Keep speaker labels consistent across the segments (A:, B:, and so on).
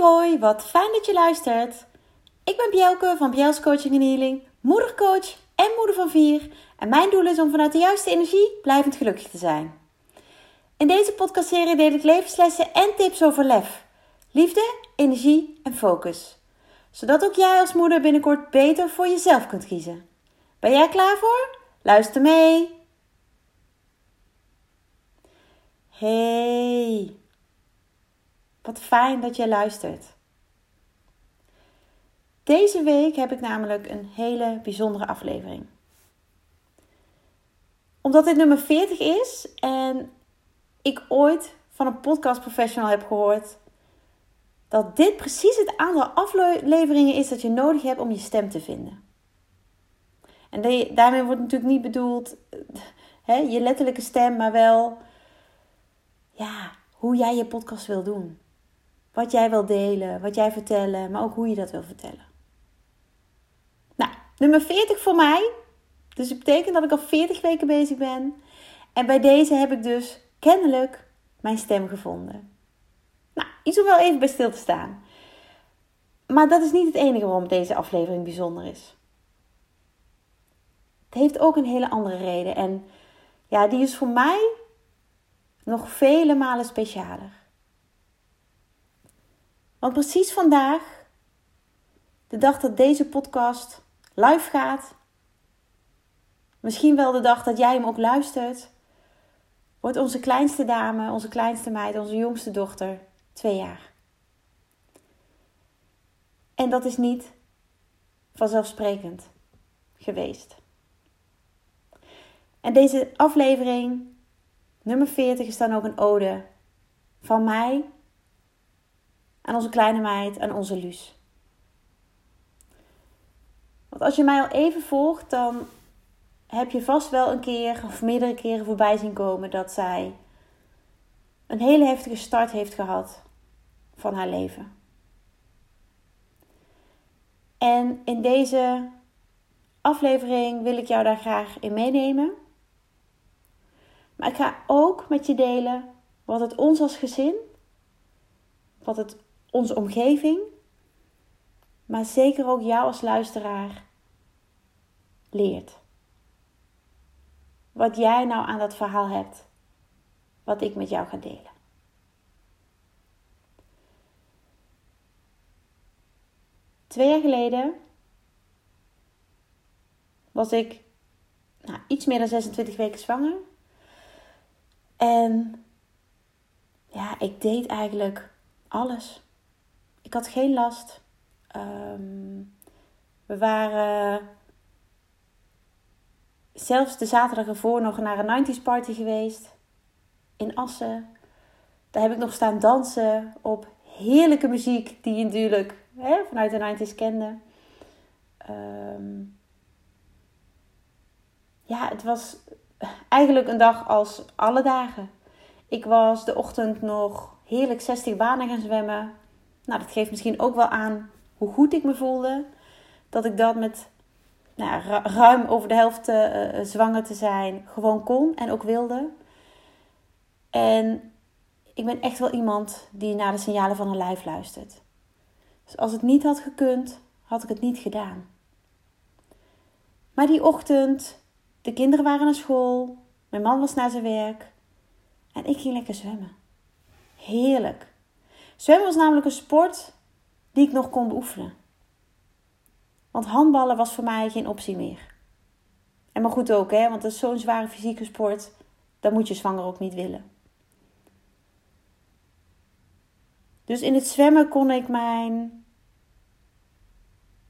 A: hoi, wat fijn dat je luistert. Ik ben Bjelke van Bjels Coaching en Healing, moedercoach en moeder van vier. En mijn doel is om vanuit de juiste energie blijvend gelukkig te zijn. In deze podcastserie deel ik levenslessen en tips over lef, liefde, energie en focus. Zodat ook jij als moeder binnenkort beter voor jezelf kunt kiezen. Ben jij klaar voor? Luister mee! Hey, wat fijn dat je luistert. Deze week heb ik namelijk een hele bijzondere aflevering. Omdat dit nummer 40 is en ik ooit van een podcast professional heb gehoord dat dit precies het aantal afleveringen is dat je nodig hebt om je stem te vinden. En daarmee wordt natuurlijk niet bedoeld hè, je letterlijke stem, maar wel ja, hoe jij je podcast wil doen. Wat jij wil delen, wat jij vertellen, maar ook hoe je dat wil vertellen. Nou, nummer 40 voor mij. Dus het betekent dat ik al 40 weken bezig ben. En bij deze heb ik dus kennelijk mijn stem gevonden. Nou, iets om wel even bij stil te staan. Maar dat is niet het enige waarom deze aflevering bijzonder is. Het heeft ook een hele andere reden. En ja, die is voor mij nog vele malen specialer. Want precies vandaag, de dag dat deze podcast live gaat, misschien wel de dag dat jij hem ook luistert, wordt onze kleinste dame, onze kleinste meid, onze jongste dochter twee jaar. En dat is niet vanzelfsprekend geweest. En deze aflevering, nummer 40, is dan ook een ode van mij aan onze kleine meid, aan onze Luus. Want als je mij al even volgt, dan heb je vast wel een keer of meerdere keren voorbij zien komen dat zij een hele heftige start heeft gehad van haar leven. En in deze aflevering wil ik jou daar graag in meenemen. Maar ik ga ook met je delen wat het ons als gezin, wat het onze omgeving, maar zeker ook jou als luisteraar leert. Wat jij nou aan dat verhaal hebt, wat ik met jou ga delen. Twee jaar geleden was ik nou, iets meer dan 26 weken zwanger. En ja, ik deed eigenlijk alles. Ik had geen last. Ehm, we waren zelfs de zaterdag ervoor nog naar een 90s party geweest. In Assen. Daar heb ik nog staan dansen op heerlijke muziek die je natuurlijk hè, vanuit de 90s kende. Ehm, ja, het was eigenlijk een dag als alle dagen. Ik was de ochtend nog heerlijk 60 banen gaan zwemmen. Nou, dat geeft misschien ook wel aan hoe goed ik me voelde. Dat ik dat met nou, ruim over de helft uh, zwanger te zijn gewoon kon en ook wilde. En ik ben echt wel iemand die naar de signalen van haar lijf luistert. Dus als het niet had gekund, had ik het niet gedaan. Maar die ochtend, de kinderen waren naar school, mijn man was naar zijn werk en ik ging lekker zwemmen. Heerlijk. Zwemmen was namelijk een sport die ik nog kon beoefenen. Want handballen was voor mij geen optie meer. En maar goed ook, hè, want dat is zo'n zware fysieke sport. Dat moet je zwanger ook niet willen. Dus in het zwemmen kon ik mijn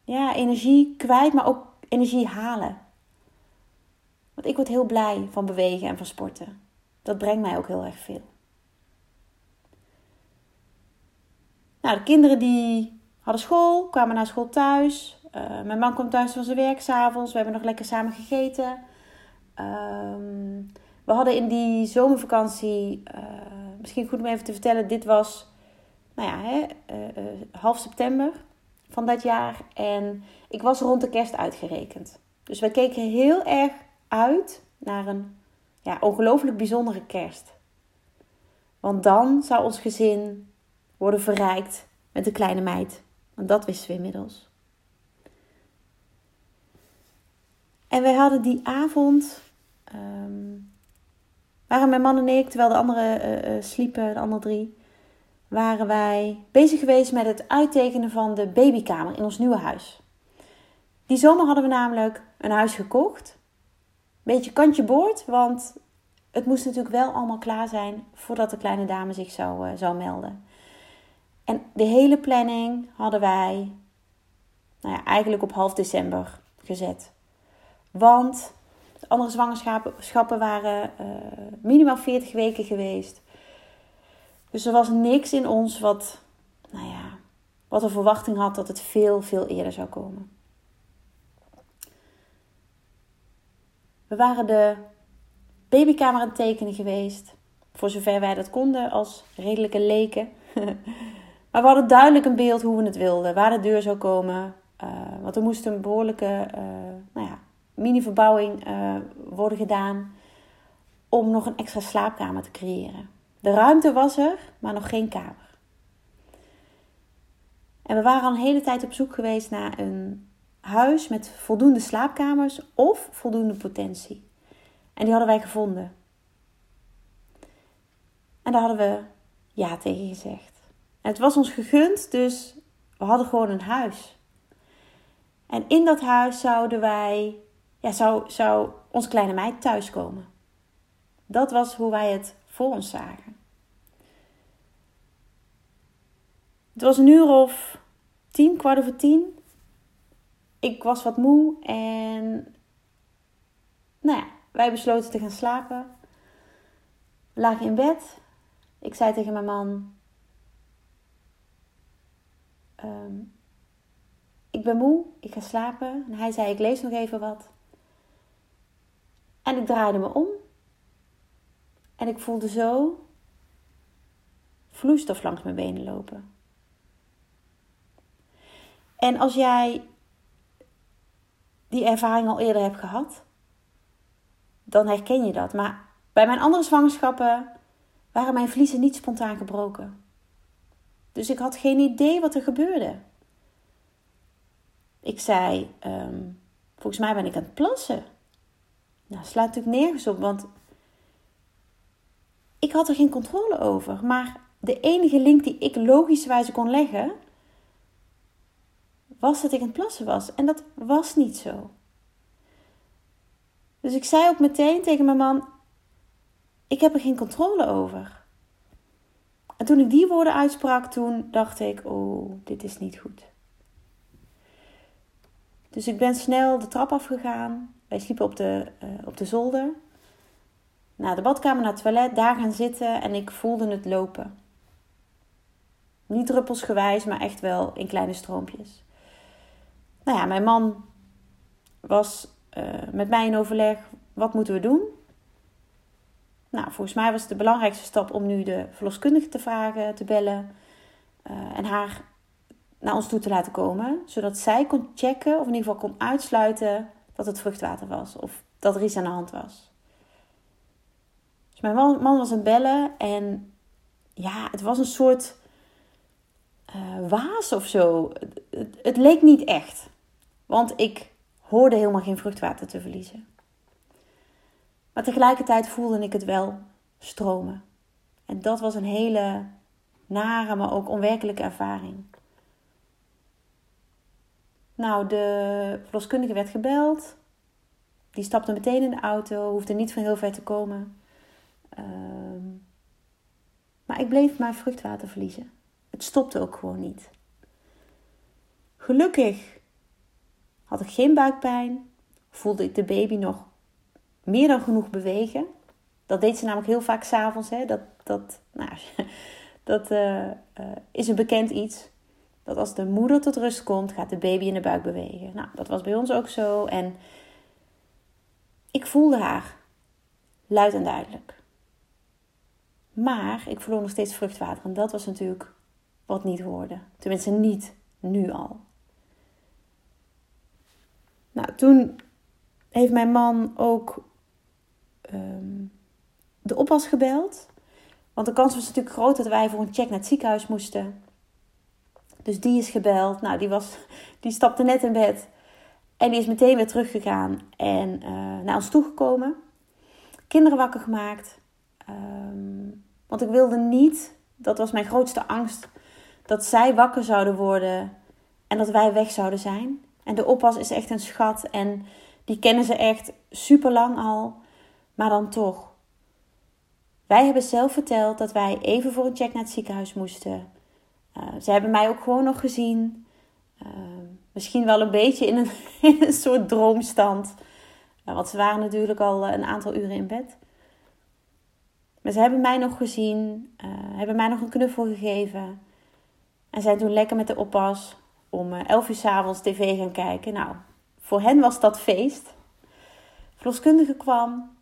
A: ja, energie kwijt, maar ook energie halen. Want ik word heel blij van bewegen en van sporten. Dat brengt mij ook heel erg veel. Nou, de kinderen die hadden school, kwamen naar school thuis. Uh, mijn man kwam thuis van zijn werk s'avonds. We hebben nog lekker samen gegeten. Ehm, we hadden in die zomervakantie, uh, misschien goed om even te vertellen, dit was nou ja, hè, uh, half september van dat jaar. En ik was rond de kerst uitgerekend. Dus wij keken heel erg uit naar een ja, ongelooflijk bijzondere kerst. Want dan zou ons gezin worden verrijkt met de kleine meid. Want dat wisten we inmiddels. En wij hadden die avond, um, waren mijn man en ik, terwijl de anderen uh, uh, sliepen, de andere drie, waren wij bezig geweest met het uittekenen van de babykamer in ons nieuwe huis. Die zomer hadden we namelijk een huis gekocht. Beetje kantje boord, want het moest natuurlijk wel allemaal klaar zijn voordat de kleine dame zich zou, uh, zou melden. En de hele planning hadden wij nou ja, eigenlijk op half december gezet. Want de andere zwangerschappen waren uh, minimaal 40 weken geweest. Dus er was niks in ons wat, nou ja, wat een verwachting had dat het veel, veel eerder zou komen. We waren de babykamer aan het tekenen geweest. Voor zover wij dat konden als redelijke leken. maar we hadden duidelijk een beeld hoe we het wilden. Waar de deur zou komen. Uh, want er moest een behoorlijke uh, nou ja, mini-verbouwing uh, worden gedaan. Om nog een extra slaapkamer te creëren. De ruimte was er, maar nog geen kamer. En we waren al een hele tijd op zoek geweest naar een huis met voldoende slaapkamers of voldoende potentie. En die hadden wij gevonden. En daar hadden we ja tegen gezegd. Het was ons gegund, dus we hadden gewoon een huis. En in dat huis zouden wij, ja, zou, zou onze kleine meid thuiskomen. Dat was hoe wij het voor ons zagen. Het was een uur of tien, kwart over tien. Ik was wat moe en nou ja, wij besloten te gaan slapen. We lagen in bed. Ik zei tegen mijn man: um, Ik ben moe, ik ga slapen. En hij zei: Ik lees nog even wat. En ik draaide me om. En ik voelde zo vloeistof langs mijn benen lopen. En als jij die ervaring al eerder hebt gehad, dan herken je dat. Maar bij mijn andere zwangerschappen waren mijn vliezen niet spontaan gebroken. Dus ik had geen idee wat er gebeurde. Ik zei, um, volgens mij ben ik aan het plassen. Nou, slaat natuurlijk nergens op, want ik had er geen controle over. Maar de enige link die ik logischerwijs kon leggen, was dat ik aan het plassen was. En dat was niet zo. Dus ik zei ook meteen tegen mijn man: Ik heb er geen controle over. En toen ik die woorden uitsprak, toen dacht ik: Oh, dit is niet goed. Dus ik ben snel de trap afgegaan. Wij sliepen op de, uh, op de zolder. Naar de badkamer, naar het toilet, daar gaan zitten en ik voelde het lopen. Niet druppelsgewijs, maar echt wel in kleine stroompjes. Nou ja, mijn man was uh, met mij in overleg. Wat moeten we doen? Nou, volgens mij was het de belangrijkste stap om nu de verloskundige te vragen, te bellen. Uh, en haar naar ons toe te laten komen. Zodat zij kon checken, of in ieder geval kon uitsluiten, dat het vruchtwater was. Of dat er iets aan de hand was. Dus mijn man, was aan het bellen. En ja, het was een soort uh, waas of zo. Het leek niet echt. Want ik hoorde helemaal geen vruchtwater te verliezen. Maar tegelijkertijd voelde ik het wel stromen. En dat was een hele nare, maar ook onwerkelijke ervaring. Nou, de verloskundige werd gebeld. Die stapte meteen in de auto, hoefde niet van heel ver te komen. Uh, maar ik bleef maar vruchtwater verliezen. Het stopte ook gewoon niet. Gelukkig had ik geen buikpijn, voelde ik de baby nog meer dan genoeg bewegen. Dat deed ze namelijk heel vaak s'avonds. Dat, dat, nou, dat uh, uh, is een bekend iets. Dat als de moeder tot rust komt, gaat de baby in de buik bewegen. Nou, dat was bij ons ook zo. En ik voelde haar luid en duidelijk. Maar ik verloor nog steeds vruchtwater. En dat was natuurlijk wat niet hoorde. Tenminste, niet nu al. Nou, toen heeft mijn man ook um, de oppas gebeld. Want de kans was natuurlijk groot dat wij voor een check naar het ziekenhuis moesten. Dus die is gebeld. Nou, die, was, die stapte net in bed. En die is meteen weer teruggegaan en uh, naar ons toegekomen. Kinderen wakker gemaakt. Um, want ik wilde niet, dat was mijn grootste angst, dat zij wakker zouden worden en dat wij weg zouden zijn. En de oppas is echt een schat en die kennen ze echt super lang al. Maar dan toch. Wij hebben zelf verteld dat wij even voor een check naar het ziekenhuis moesten. Uh, ze hebben mij ook gewoon nog gezien. Uh, misschien wel een beetje in een, soort droomstand. Uh, want ze waren natuurlijk al een aantal uren in bed. Maar ze hebben mij nog gezien, hebben mij nog een knuffel gegeven. En zijn toen lekker met de oppas om 11 uur s avonds tv gaan kijken. Nou, voor hen was dat feest. Verloskundige kwam,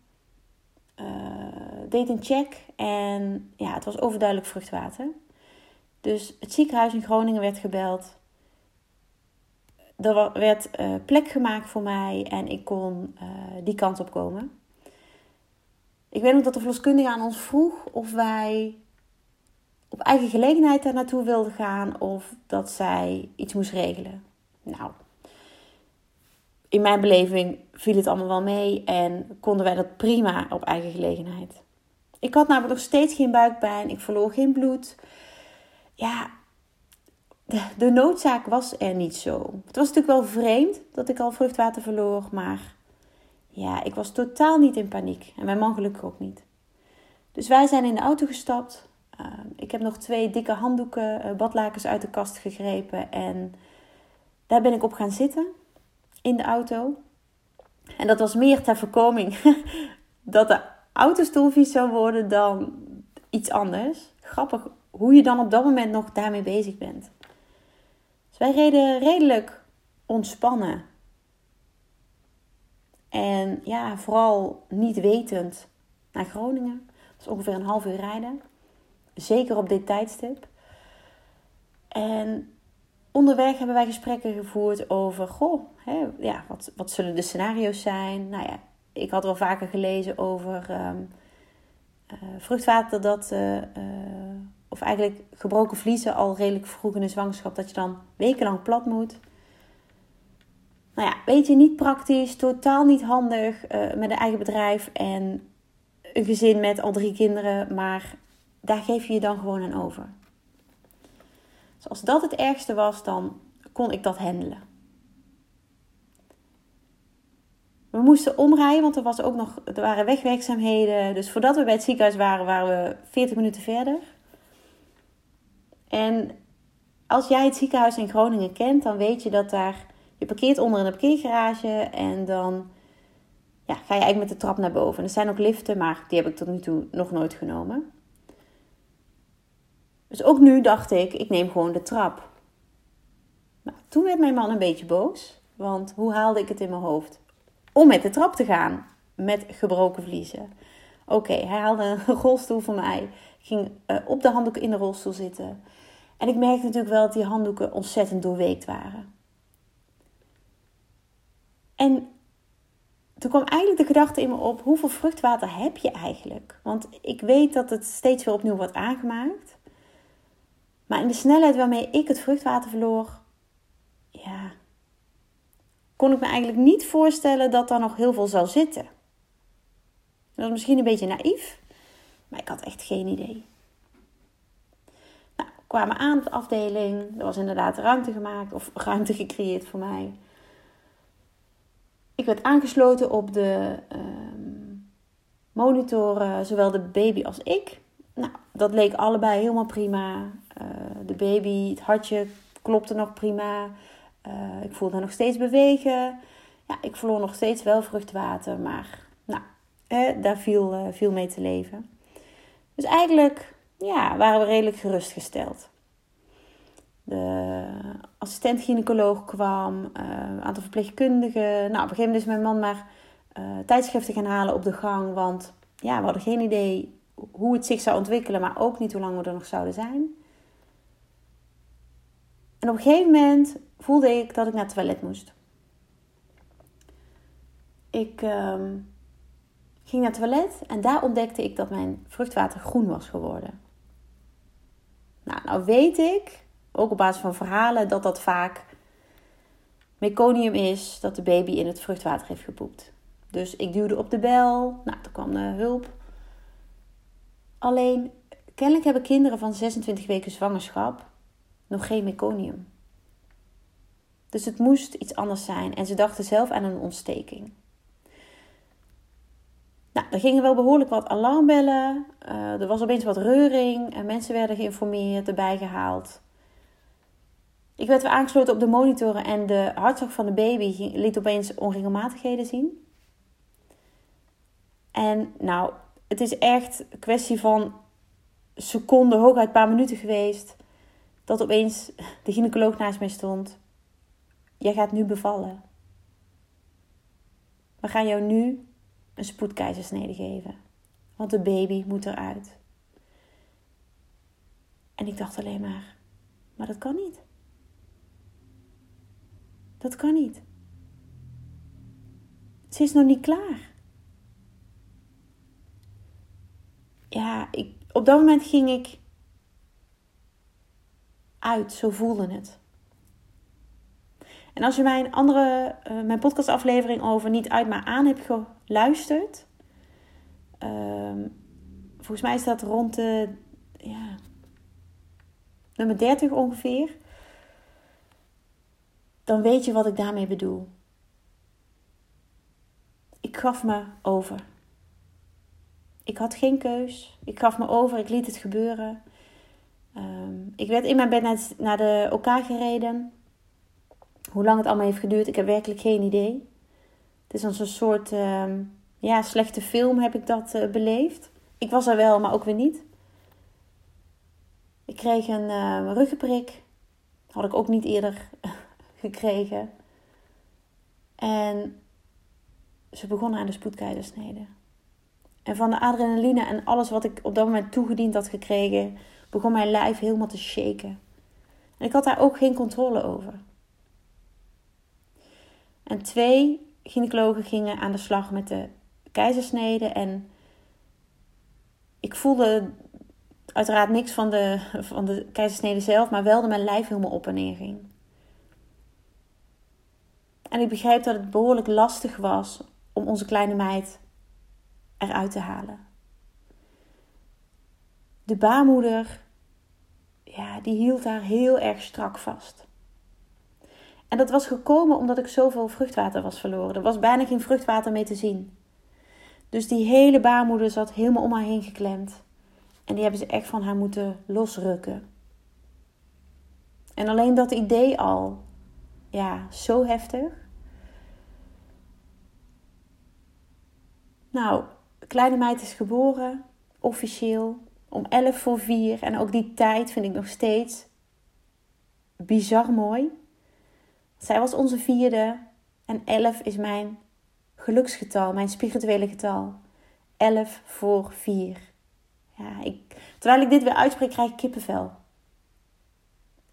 A: deed een check en ja, het was overduidelijk vruchtwater. Dus het ziekenhuis in Groningen werd gebeld. Er werd uh, plek gemaakt voor mij en ik kon uh, die kant op komen. Ik weet nog dat de verloskundige aan ons vroeg of wij op eigen gelegenheid daar naartoe wilden gaan of dat zij iets moest regelen. Nou, in mijn beleving viel het allemaal wel mee en konden wij dat prima op eigen gelegenheid. Ik had namelijk nog steeds geen buikpijn, ik verloor geen bloed. Ja, de, noodzaak was er niet zo. Het was natuurlijk wel vreemd dat ik al vruchtwater verloor, maar ja, ik was totaal niet in paniek. En mijn man gelukkig ook niet. Dus wij zijn in de auto gestapt. Ehm, ik heb nog twee dikke handdoeken, uh, badlakens uit de kast gegrepen. En daar ben ik op gaan zitten in de auto. En dat was meer ter voorkoming dat de autostoel vies zou worden dan iets anders. Grappig hoe je dan op dat moment nog daarmee bezig bent. Dus wij reden redelijk ontspannen. En ja, vooral niet wetend naar Groningen. Dat is ongeveer een half uur rijden. Zeker op dit tijdstip. En onderweg hebben wij gesprekken gevoerd over, goh, hè, ja, wat, wat zullen de scenario's zijn? Nou ja, ik had wel vaker gelezen over um, vruchtwater dat, uh, uh, of eigenlijk gebroken vliezen al redelijk vroeg in de zwangerschap, dat je dan wekenlang plat moet. Nou ja, weet je, niet praktisch, totaal niet handig met een eigen bedrijf en een gezin met al drie kinderen, maar daar geef je je dan gewoon aan over. Als dat het ergste was, dan kon ik dat handelen. We moesten omrijden, want er, was ook nog, er waren wegwerkzaamheden. Dus voordat we bij het ziekenhuis waren, waren we 40 minuten verder. En als jij het ziekenhuis in Groningen kent, dan weet je dat daar... Je parkeert onder een parkeergarage en dan ja, ga je eigenlijk met de trap naar boven. er zijn ook liften, maar die heb ik tot nu toe nog nooit genomen. Dus ook nu dacht ik, ik neem gewoon de trap. Nou, toen werd mijn man een beetje boos, want hoe haalde ik het in mijn hoofd? Om met de trap te gaan, met gebroken vliezen. Oké, hij haalde een rolstoel voor mij, ging uh, op de handdoeken in de rolstoel zitten. En ik merkte natuurlijk wel dat die handdoeken ontzettend doorweekt waren. En toen kwam eigenlijk de gedachte in me op: hoeveel vruchtwater heb je eigenlijk? Want ik weet dat het steeds weer opnieuw wordt aangemaakt. Maar in de snelheid waarmee ik het vruchtwater verloor, ja, kon ik me eigenlijk niet voorstellen dat daar nog heel veel zou zitten. Dat was misschien een beetje naïef, maar ik had echt geen idee. Nou, we kwamen aan op de afdeling. Er was inderdaad ruimte gemaakt of ruimte gecreëerd voor mij. Ik werd aangesloten op de uh, monitoren, zowel de baby als ik. Nou, dat leek allebei helemaal prima. Uh, de baby, het hartje klopte nog prima. Uh, ik voelde nog steeds bewegen. Ja, ik verloor nog steeds wel vruchtwater, maar nou, eh, daar viel, uh, mee te leven. Dus eigenlijk ja, waren we redelijk gerustgesteld. De assistent-gynaecoloog kwam, een aantal verpleegkundigen. Nou, op een gegeven moment is mijn man maar tijdschriften gaan halen op de gang, want ja, we hadden geen idee hoe het zich zou ontwikkelen, maar ook niet hoe lang we er nog zouden zijn. En op een gegeven moment voelde ik dat ik naar het toilet moest. Ik um, ging naar het toilet en daar ontdekte ik dat mijn vruchtwater groen was geworden. Nou, nou weet ik, ook op basis van verhalen, dat dat vaak meconium is dat de baby in het vruchtwater heeft gepoept. Dus ik duwde op de bel, nou, er kwam de hulp. Alleen, kennelijk hebben kinderen van 26 weken zwangerschap nog geen meconium. Dus het moest iets anders zijn en ze dachten zelf aan een ontsteking. Nou, er gingen wel behoorlijk wat alarmbellen. Uh, er was opeens wat reuring. En mensen werden geïnformeerd, erbij gehaald. Ik werd weer aangesloten op de monitoren en de hartslag van de baby liet opeens onregelmatigheden zien. En nou, het is echt een kwestie van seconden, hooguit een paar minuten geweest. Dat opeens de gynaecoloog naast mij stond. Jij gaat nu bevallen. We gaan jou nu een spoedkeizersnede geven. Want de baby moet eruit. En ik dacht alleen maar, maar dat kan niet. Dat kan niet. Ze is nog niet klaar. Ja, ik, op dat moment ging ik uit, zo voelde het. En als je mijn andere, uh, mijn podcastaflevering over niet uit maar aan hebt geluisterd, um, volgens mij is dat rond de ja, nummer 30 ongeveer, dan weet je wat ik daarmee bedoel. Ik gaf me over. Ik had geen keus. Ik gaf me over. Ik liet het gebeuren. Um, ik werd in mijn bed naar, de OK gereden. Hoe lang het allemaal heeft geduurd, ik heb werkelijk geen idee. Het is als een soort uh, ja, slechte film heb ik dat uh, beleefd. Ik was er wel, maar ook weer niet. Ik kreeg een uh, ruggenprik. Had ik ook niet eerder gekregen. En ze begonnen aan de spoedkeizersnede. En van de adrenaline en alles wat ik op dat moment toegediend had gekregen, begon mijn lijf helemaal te shaken. En ik had daar ook geen controle over. En twee gynaecologen gingen aan de slag met de keizersnede. En ik voelde uiteraard niks van de, van de keizersnede zelf, maar wel dat mijn lijf helemaal op en neer ging. En ik begreep dat het behoorlijk lastig was om onze kleine meid eruit te halen. De baarmoeder, ja, die hield haar heel erg strak vast. En dat was gekomen omdat ik zoveel vruchtwater was verloren. Er was bijna geen vruchtwater meer te zien. Dus die hele baarmoeder zat helemaal om haar heen geklemd. En die hebben ze echt van haar moeten losrukken. En alleen dat idee al, ja, zo heftig. Nou, kleine meid is geboren, officieel, om 11 voor 4. En ook die tijd vind ik nog steeds bizar mooi. Zij was onze vierde en 11 is mijn geluksgetal, mijn spirituele getal. 11 voor 4. Ja, ik, terwijl ik dit weer uitspreek, krijg ik kippenvel.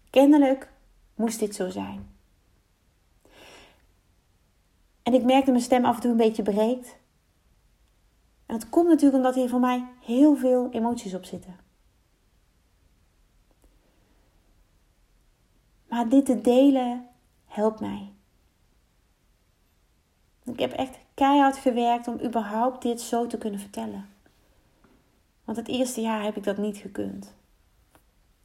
A: Kennelijk moest dit zo zijn. En ik merkte mijn stem af en toe een beetje breekt. En dat komt natuurlijk omdat hier voor mij heel veel emoties op zitten. Maar dit te delen helpt mij. Ik heb echt keihard gewerkt om überhaupt dit zo te kunnen vertellen. Want het eerste jaar heb ik dat niet gekund.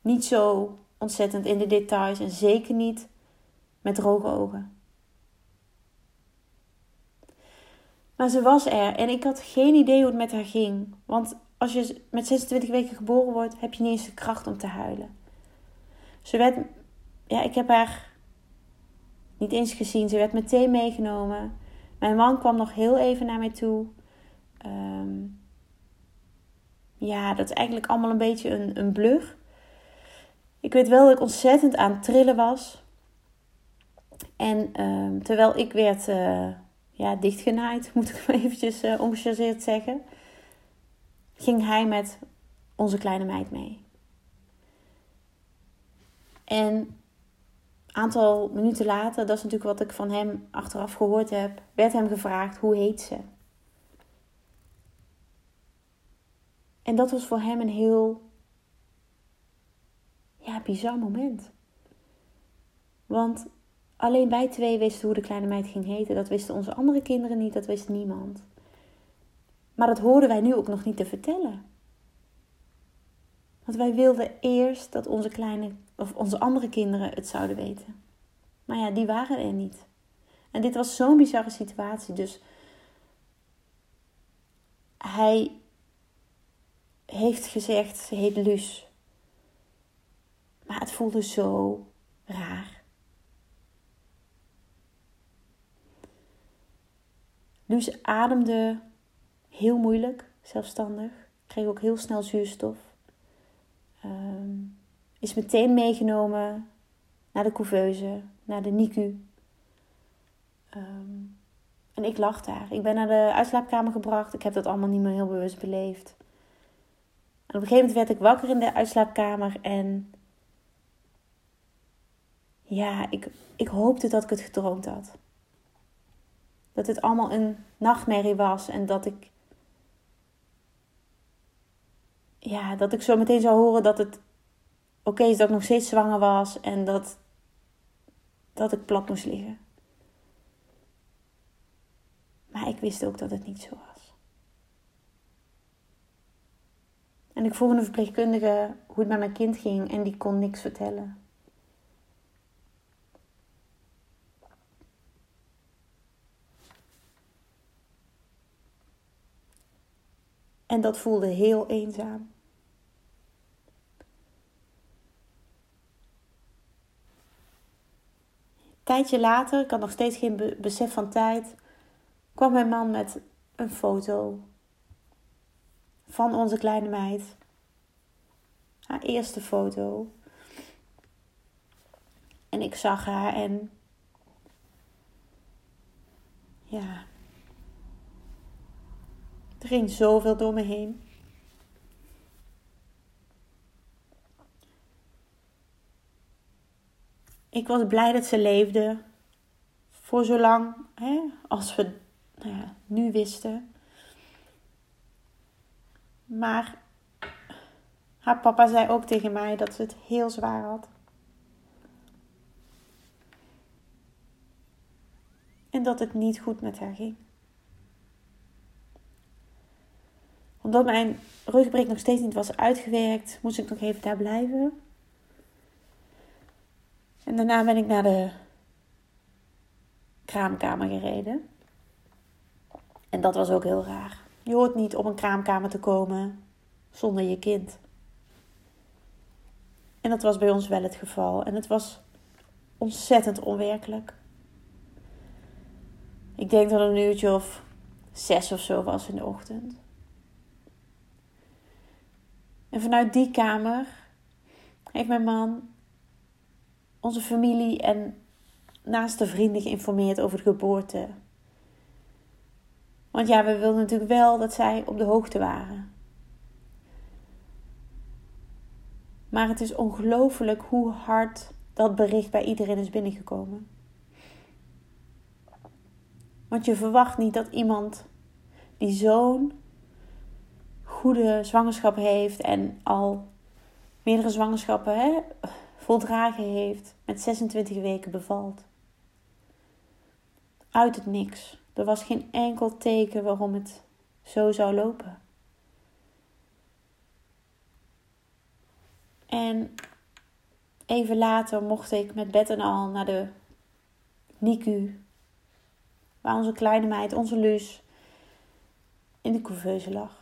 A: Niet zo ontzettend in de details en zeker niet met droge ogen. Maar ze was er en ik had geen idee hoe het met haar ging. Want als je met 26 weken geboren wordt, heb je niet eens de kracht om te huilen. Ze werd, ja, ik heb haar niet eens gezien. Ze werd meteen meegenomen. Mijn man kwam nog heel even naar mij toe. Ehm, ja, dat is eigenlijk allemaal een beetje een, een blur. Ik weet wel dat ik ontzettend aan het trillen was. En ehm, terwijl ik werd uh, ja, dichtgenaaid, moet ik maar eventjes uh, zeggen, ging hij met onze kleine meid mee. En aantal minuten later, dat is natuurlijk wat ik van hem achteraf gehoord heb, werd hem gevraagd hoe heet ze. En dat was voor hem een heel ja, bizar moment. Want alleen wij twee wisten hoe de kleine meid ging heten. Dat wisten onze andere kinderen niet, dat wist niemand. Maar dat hoorden wij nu ook nog niet te vertellen. Want wij wilden eerst dat onze kleine of onze andere kinderen het zouden weten. Maar ja, die waren er niet. En dit was zo'n bizarre situatie. Dus hij heeft gezegd, ze heet Luus. Maar het voelde zo raar. Luus ademde heel moeilijk, zelfstandig. Kreeg ook heel snel zuurstof. Ehm, is meteen meegenomen naar de couveuse, naar de NICU. Ehm, en ik lag daar. Ik ben naar de uitslaapkamer gebracht. Ik heb dat allemaal niet meer heel bewust beleefd. En op een gegeven moment werd ik wakker in de uitslaapkamer en ja, ik, ik hoopte dat ik het gedroomd had. Dat het allemaal een nachtmerrie was en dat ik. Ja, dat ik zo meteen zou horen dat het oké is dat ik nog steeds zwanger was en dat, dat ik plat moest liggen. Maar ik wist ook dat het niet zo was. En ik vroeg een verpleegkundige hoe het met mijn kind ging en die kon niks vertellen. En dat voelde heel eenzaam. tijdje later, ik had nog steeds geen besef van tijd, kwam mijn man met een foto van onze kleine meid. Haar eerste foto. En ik zag haar en ja, er ging zoveel door me heen. Ik was blij dat ze leefde. Voor zolang hè, als we nou nu wisten. Maar haar papa zei ook tegen mij dat ze het heel zwaar had. En dat het niet goed met haar ging. Omdat mijn rugbreek nog steeds niet was uitgewerkt, moest ik nog even daar blijven. En daarna ben ik naar de kraamkamer gereden. En dat was ook heel raar. Je hoort niet op een kraamkamer te komen zonder je kind. En dat was bij ons wel het geval. En het was ontzettend onwerkelijk. Ik denk dat het een uurtje of zes of zo was in de ochtend. En vanuit die kamer heeft mijn man onze familie en naaste vrienden geïnformeerd over de geboorte. Want ja, we wilden natuurlijk wel dat zij op de hoogte waren. Maar het is ongelooflijk hoe hard dat bericht bij iedereen is binnengekomen. Want je verwacht niet dat iemand die zo'n goede zwangerschap heeft en al meerdere zwangerschappen hè, voldragen heeft, met 26 weken bevalt. Uit het niks. Er was geen enkel teken waarom het zo zou lopen. En even later mocht ik met bed en al naar de NICU, waar onze kleine meid, onze Luus, in de couveuse lag.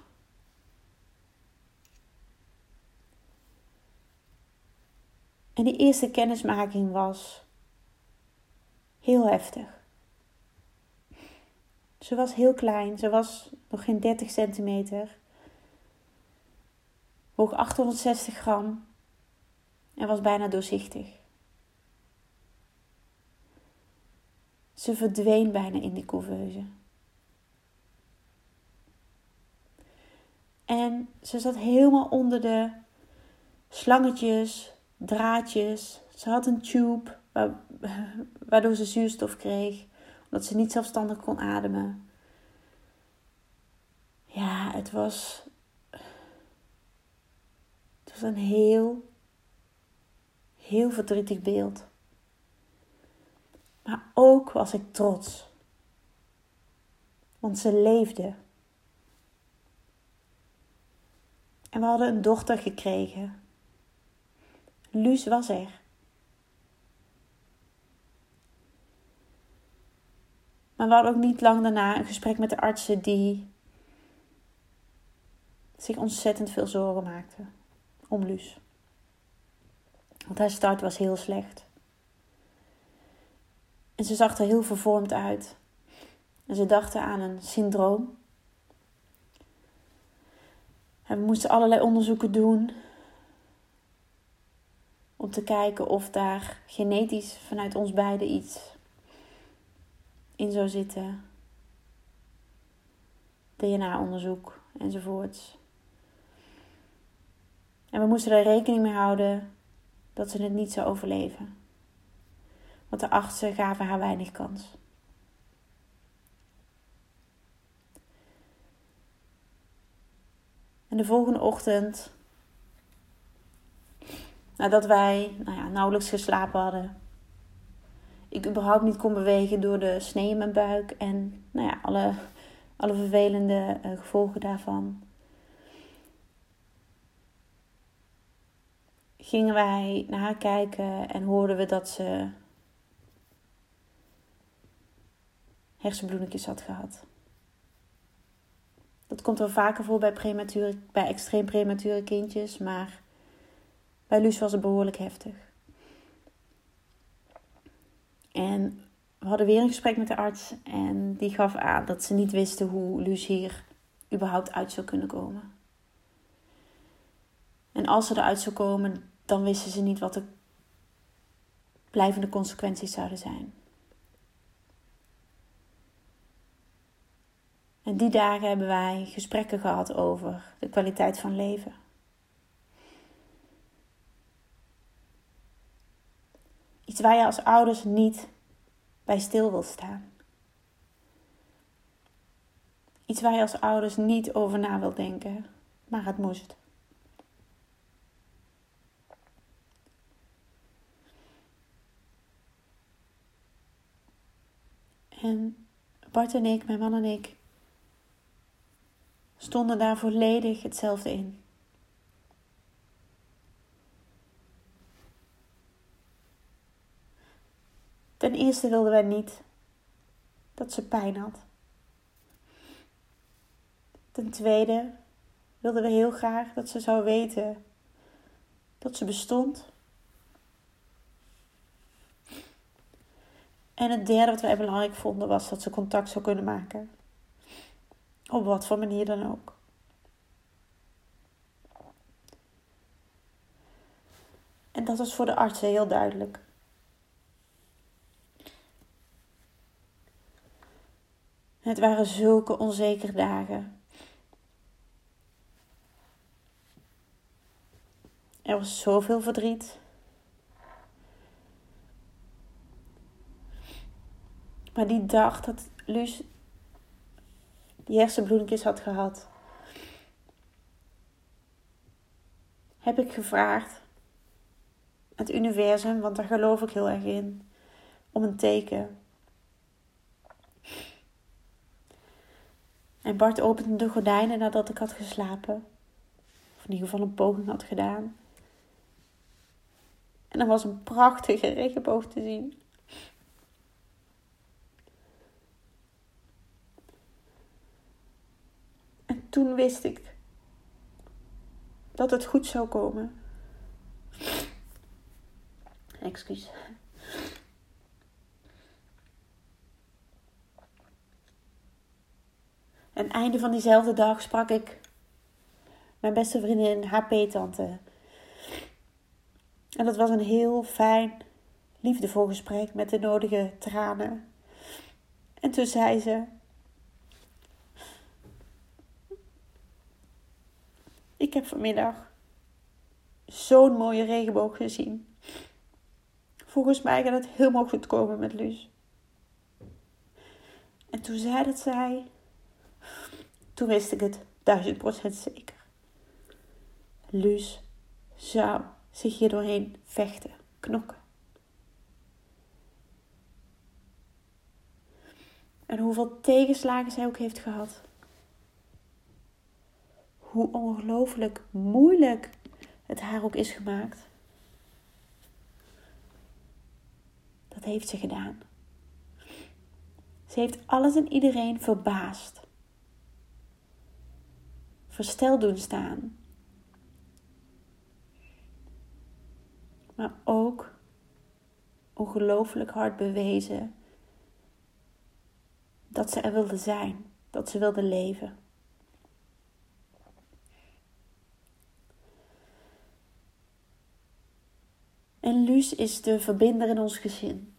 A: En die eerste kennismaking was heel heftig. Ze was heel klein, ze was nog geen 30 centimeter, woog 860 gram en was bijna doorzichtig. Ze verdween bijna in die couveuse. En ze zat helemaal onder de slangetjes, draadjes. Ze had een tube waardoor ze zuurstof kreeg, omdat ze niet zelfstandig kon ademen. Ja, het was. Het was een heel, heel verdrietig beeld. Maar ook was ik trots. Want ze leefde. En we hadden een dochter gekregen. Luus was er. Maar we hadden ook niet lang daarna een gesprek met de artsen die zich ontzettend veel zorgen maakten om Luus. Want haar start was heel slecht. En ze zag er heel vervormd uit. En ze dachten aan een syndroom. En we moesten allerlei onderzoeken doen om te kijken of daar genetisch vanuit ons beiden iets in zou zitten. DNA-onderzoek enzovoorts. En we moesten er rekening mee houden dat ze het niet zou overleven. Want de artsen gaven haar weinig kans. En de volgende ochtend, nadat wij nou ja, nauwelijks geslapen hadden, ik überhaupt niet kon bewegen door de snee in mijn buik en nou ja, alle, alle vervelende uh, gevolgen daarvan. Gingen wij naar haar kijken en hoorden we dat ze hersenbloedingjes had gehad. Dat komt wel vaker voor bij, premature, bij extreem premature kindjes, maar bij Luus was het behoorlijk heftig. En we hadden weer een gesprek met de arts en die gaf aan dat ze niet wisten hoe Luus hier überhaupt uit zou kunnen komen. En als ze eruit zou komen, dan wisten ze niet wat de blijvende consequenties zouden zijn. En die dagen hebben wij gesprekken gehad over de kwaliteit van leven. Iets waar je als ouders niet bij stil wil staan. Iets waar je als ouders niet over na wil denken, maar het moest. En Bart en ik, mijn man en ik, stonden daar volledig hetzelfde in. Ten eerste wilden wij niet dat ze pijn had. Ten tweede wilden we heel graag dat ze zou weten dat ze bestond. En het derde wat wij belangrijk vonden was dat ze contact zou kunnen maken. Op wat voor manier dan ook. En dat was voor de artsen heel duidelijk. Het waren zulke onzekere dagen. Er was zoveel verdriet. Maar die dag dat Luus die hersenbloedingjes had gehad, heb ik gevraagd het universum, want daar geloof ik heel erg in, om een teken. En Bart opende de gordijnen nadat ik had geslapen. Of in ieder geval een poging had gedaan. En er was een prachtige regenboog te zien. En toen wist ik dat het goed zou komen. Excuus. En einde van diezelfde dag sprak ik mijn beste vriendin, haar peetante. En dat was een heel fijn, liefdevol gesprek met de nodige tranen. En toen zei ze: Ik heb vanmiddag zo'n mooie regenboog gezien. Volgens mij gaat het helemaal goed komen met Luus. En toen zei dat zij toen wist ik het duizend procent zeker. Luus zou zich hier doorheen vechten, knokken. En hoeveel tegenslagen zij ook heeft gehad. Hoe ongelooflijk moeilijk het haar ook is gemaakt. Dat heeft ze gedaan. Ze heeft alles en iedereen verbaasd. Versteld doen staan. Maar ook ongelooflijk hard bewezen dat ze er wilde zijn, dat ze wilde leven. En Luus is de verbinder in ons gezin.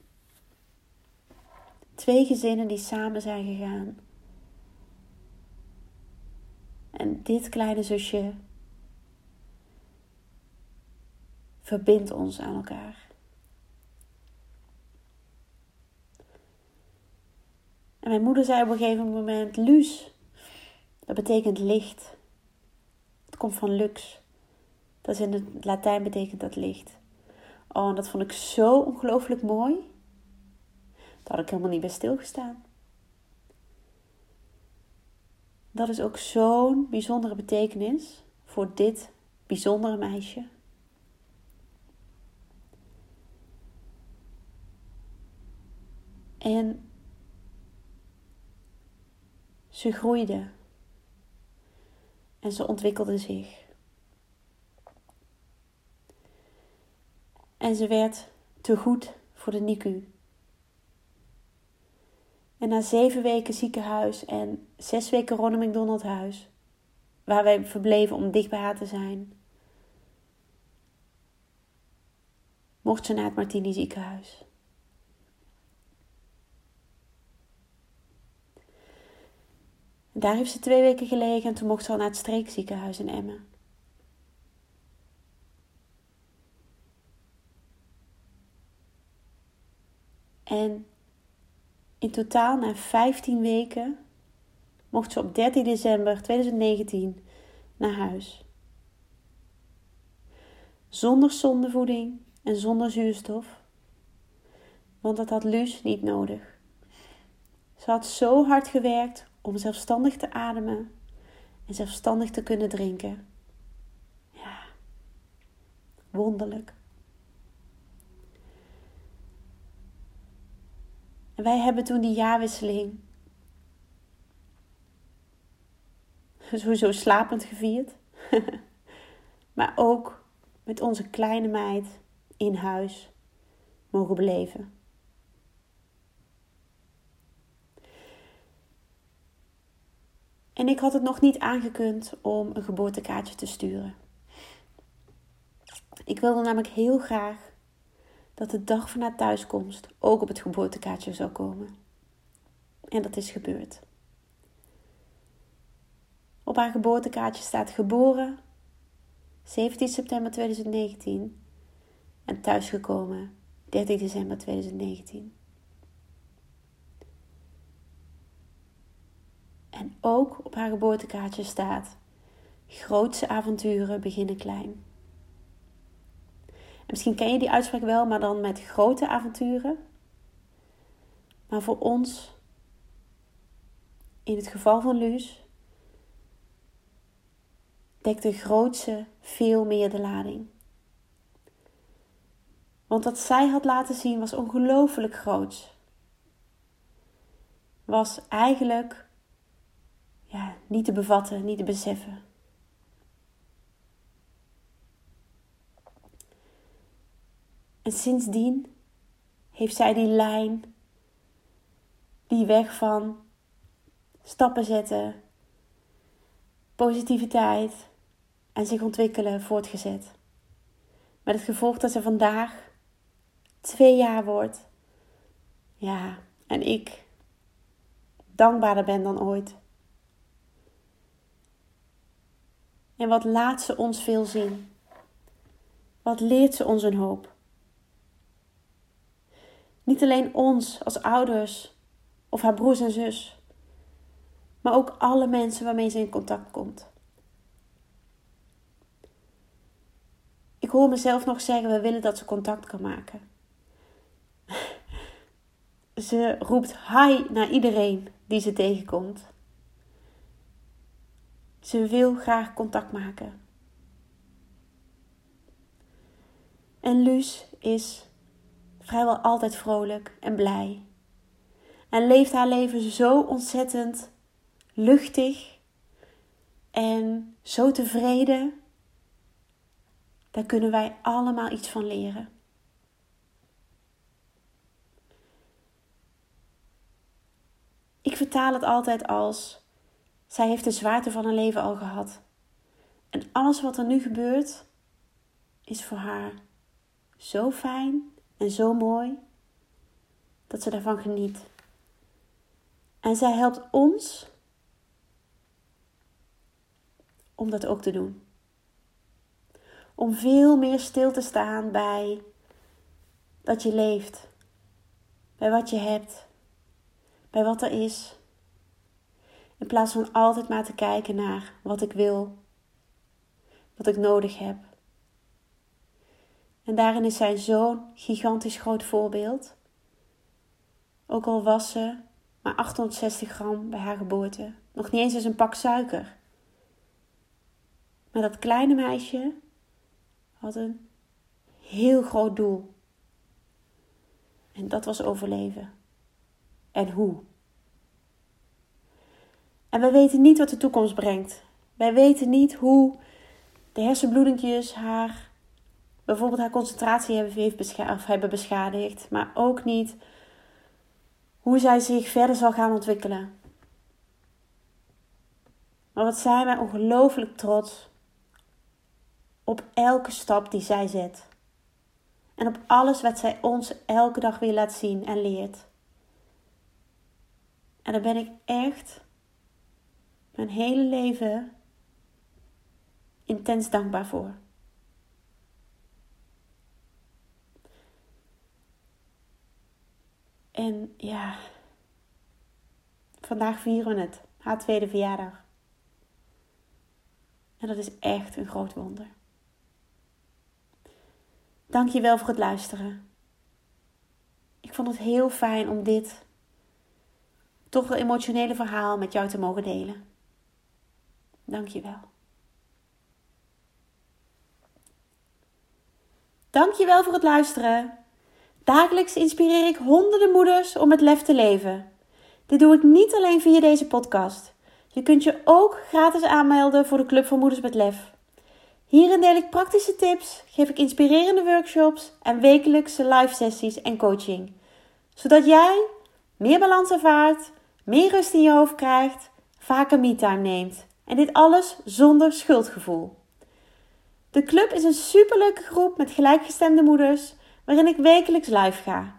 A: Twee gezinnen die samen zijn gegaan. En dit kleine zusje verbindt ons aan elkaar. En mijn moeder zei op een gegeven moment: Luus, dat betekent licht. Het komt van lux. Dat is in het Latijn betekent dat licht. Oh, en dat vond ik zo ongelooflijk mooi. Daar had ik helemaal niet bij stilgestaan. Dat is ook zo'n bijzondere betekenis voor dit bijzondere meisje. En ze groeide en ze ontwikkelde zich. En ze werd te goed voor de NICU. En na zeven weken ziekenhuis en zes weken Ronald McDonald huis, waar wij verbleven om dicht bij haar te zijn, mocht ze naar het Martini ziekenhuis. daar heeft ze twee weken gelegen en toen mocht ze al naar het streekziekenhuis in Emmen. En in totaal na 15 weken mocht ze op 13 december 2019 naar huis. Zonder zondevoeding en zonder zuurstof. Want dat had Luus niet nodig. Ze had zo hard gewerkt om zelfstandig te ademen en zelfstandig te kunnen drinken. Ja, wonderlijk. En wij hebben toen die jaarwisseling sowieso slapend gevierd. maar ook met onze kleine meid in huis mogen beleven. En ik had het nog niet aangekund om een geboortekaartje te sturen. Ik wilde namelijk heel graag dat de dag van haar thuiskomst ook op het geboortekaartje zou komen. En dat is gebeurd. Op haar geboortekaartje staat geboren 17 september 2019 en thuisgekomen 30 december 2019. En ook op haar geboortekaartje staat: Grootse avonturen beginnen klein. En misschien ken je die uitspraak wel, maar dan met grote avonturen. Maar voor ons, in het geval van Luus, dekt de grootste veel meer de lading. Want wat zij had laten zien was ongelooflijk groot. Was eigenlijk ja, niet te bevatten, niet te beseffen. En sindsdien heeft zij die lijn, die weg van stappen zetten, positiviteit en zich ontwikkelen voortgezet. Met het gevolg dat ze vandaag twee jaar wordt. Ja, en ik dankbaarder ben dan ooit. En wat laat ze ons veel zien? Wat leert ze ons een hoop? Niet alleen ons als ouders of haar broers en zus, maar ook alle mensen waarmee ze in contact komt. Ik hoor mezelf nog zeggen: we willen dat ze contact kan maken. ze roept hi naar iedereen die ze tegenkomt. Ze wil graag contact maken. En Luus is vrijwel altijd vrolijk en blij. En leeft haar leven zo ontzettend luchtig en zo tevreden. Daar kunnen wij allemaal iets van leren. Ik vertaal het altijd als: zij heeft de zwaarte van haar leven al gehad. En alles wat er nu gebeurt, is voor haar zo fijn en zo mooi dat ze daarvan geniet. En zij helpt ons om dat ook te doen. Om veel meer stil te staan bij dat je leeft, bij wat je hebt, bij wat er is. In plaats van altijd maar te kijken naar wat ik wil, wat ik nodig heb. En daarin is zij zo'n gigantisch groot voorbeeld. Ook al was ze maar 860 gram bij haar geboorte, nog niet eens eens een pak suiker. Maar dat kleine meisje had een heel groot doel. En dat was overleven. En hoe? En wij weten niet wat de toekomst brengt. Wij weten niet hoe de hersenbloedingjes haar, bijvoorbeeld haar concentratie hebben, hebben beschadigd. Maar ook niet hoe zij zich verder zal gaan ontwikkelen. Maar wat zijn wij ongelooflijk trots op elke stap die zij zet. En op alles wat zij ons elke dag weer laat zien en leert. En daar ben ik echt mijn hele leven intens dankbaar voor. En ja, vandaag vieren we het, haar tweede verjaardag. En dat is echt een groot wonder. Dank je wel voor het luisteren. Ik vond het heel fijn om dit toch een emotionele verhaal met jou te mogen delen. Dank je wel. Dank je wel voor het luisteren. Dagelijks inspireer ik honderden moeders om het lef te leven. Dit doe ik niet alleen via deze podcast. Je kunt je ook gratis aanmelden voor de Club van Moeders met Lef. Hierin deel ik praktische tips, geef ik inspirerende workshops en wekelijkse live sessies en coaching. Zodat jij meer balans ervaart, meer rust in je hoofd krijgt, vaker me-time neemt. En dit alles zonder schuldgevoel. De club is een superleuke groep met gelijkgestemde moeders waarin ik wekelijks live ga.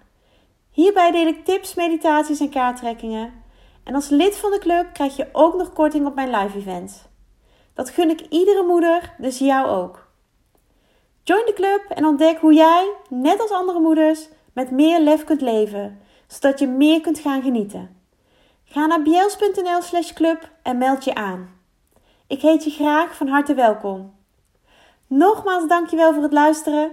A: Hierbij deel ik tips, meditaties en kaarttrekkingen. En als lid van de club krijg je ook nog korting op mijn live events. Dat gun ik iedere moeder, dus jou ook. Join de club en ontdek hoe jij, net als andere moeders, met meer lef kunt leven, zodat je meer kunt gaan genieten. Ga naar bjels.nl slash club en meld je aan. Ik heet je graag van harte welkom. Nogmaals dankjewel voor het luisteren